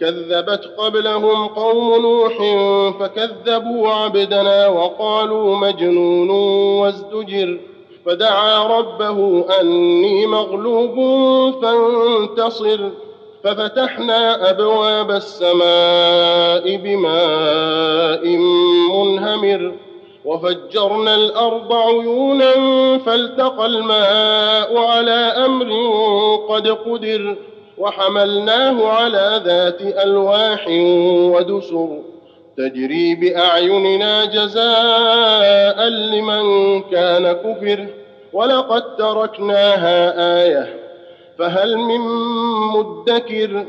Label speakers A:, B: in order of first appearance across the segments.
A: كذبت قبلهم قوم نوح فكذبوا عبدنا وقالوا مجنون وازدجر فدعا ربه أني مغلوب فانتصر ففتحنا أبواب السماء بماء منهمر وفجرنا الأرض عيونا فالتقى الماء على أمر قد قدر وحملناه على ذات ألواح ودسر تجري بأعيننا جزاء لمن كان كفر ولقد تركناها آية فهل من مدكر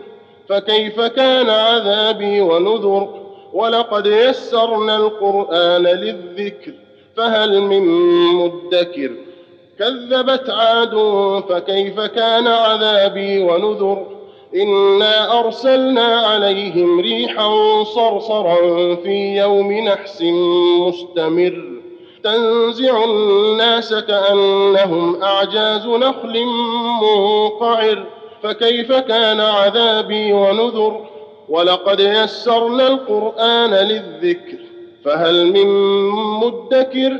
A: فكيف كان عذابي ونذر ولقد يسرنا القرآن للذكر فهل من مدكر كذبت عاد فكيف كان عذابي ونذر إنا أرسلنا عليهم ريحا صرصرا في يوم نحس مستمر تنزع الناس كأنهم أعجاز نخل منقعر فكيف كان عذابي ونذر ولقد يسرنا القرآن للذكر فهل من مدكر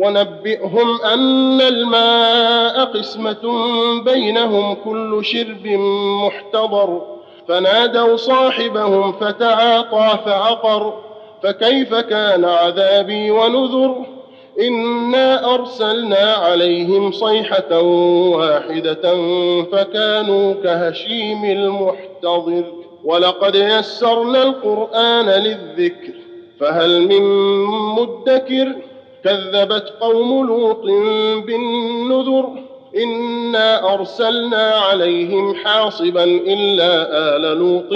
A: ونبئهم أن الماء قسمة بينهم كل شرب محتضر. فنادوا صاحبهم فتعاطى فعقر. فكيف كان عذابي ونذر؟ إنا أرسلنا عليهم صيحة واحدة فكانوا كهشيم المحتضر. ولقد يسرنا القرآن للذكر فهل من مدكر؟ كذبت قوم لوط بالنذر إنا أرسلنا عليهم حاصبا إلا آل لوط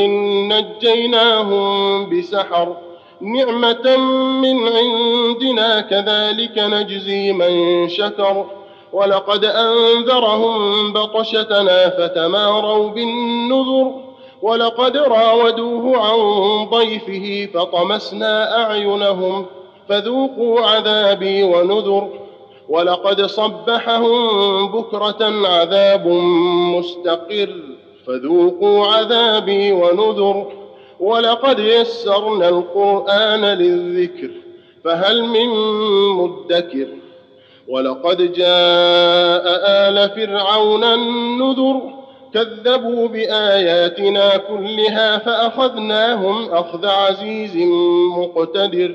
A: نجيناهم بسحر نعمة من عندنا كذلك نجزي من شكر ولقد أنذرهم بطشتنا فتماروا بالنذر ولقد راودوه عن ضيفه فطمسنا أعينهم فذوقوا عذابي ونذر ولقد صبحهم بكرة عذاب مستقر فذوقوا عذابي ونذر ولقد يسرنا القرآن للذكر فهل من مدكر ولقد جاء آل فرعون النذر كذبوا بآياتنا كلها فأخذناهم أخذ عزيز مقتدر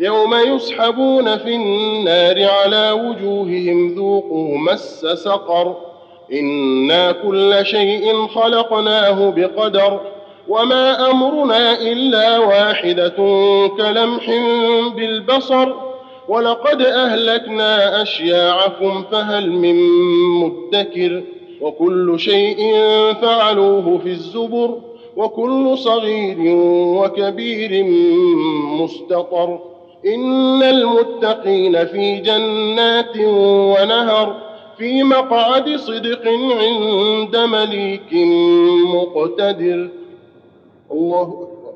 A: يوم يسحبون في النار على وجوههم ذوقوا مس سقر. إنا كل شيء خلقناه بقدر. وما أمرنا إلا واحدة كلمح بالبصر. ولقد أهلكنا أشياعكم فهل من مدكر. وكل شيء فعلوه في الزبر. وكل صغير وكبير مستطر. إن المتقين في جنات ونهر في مقعد صدق عند مليك مقتدر. الله أكبر.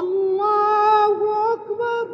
B: الله أكبر.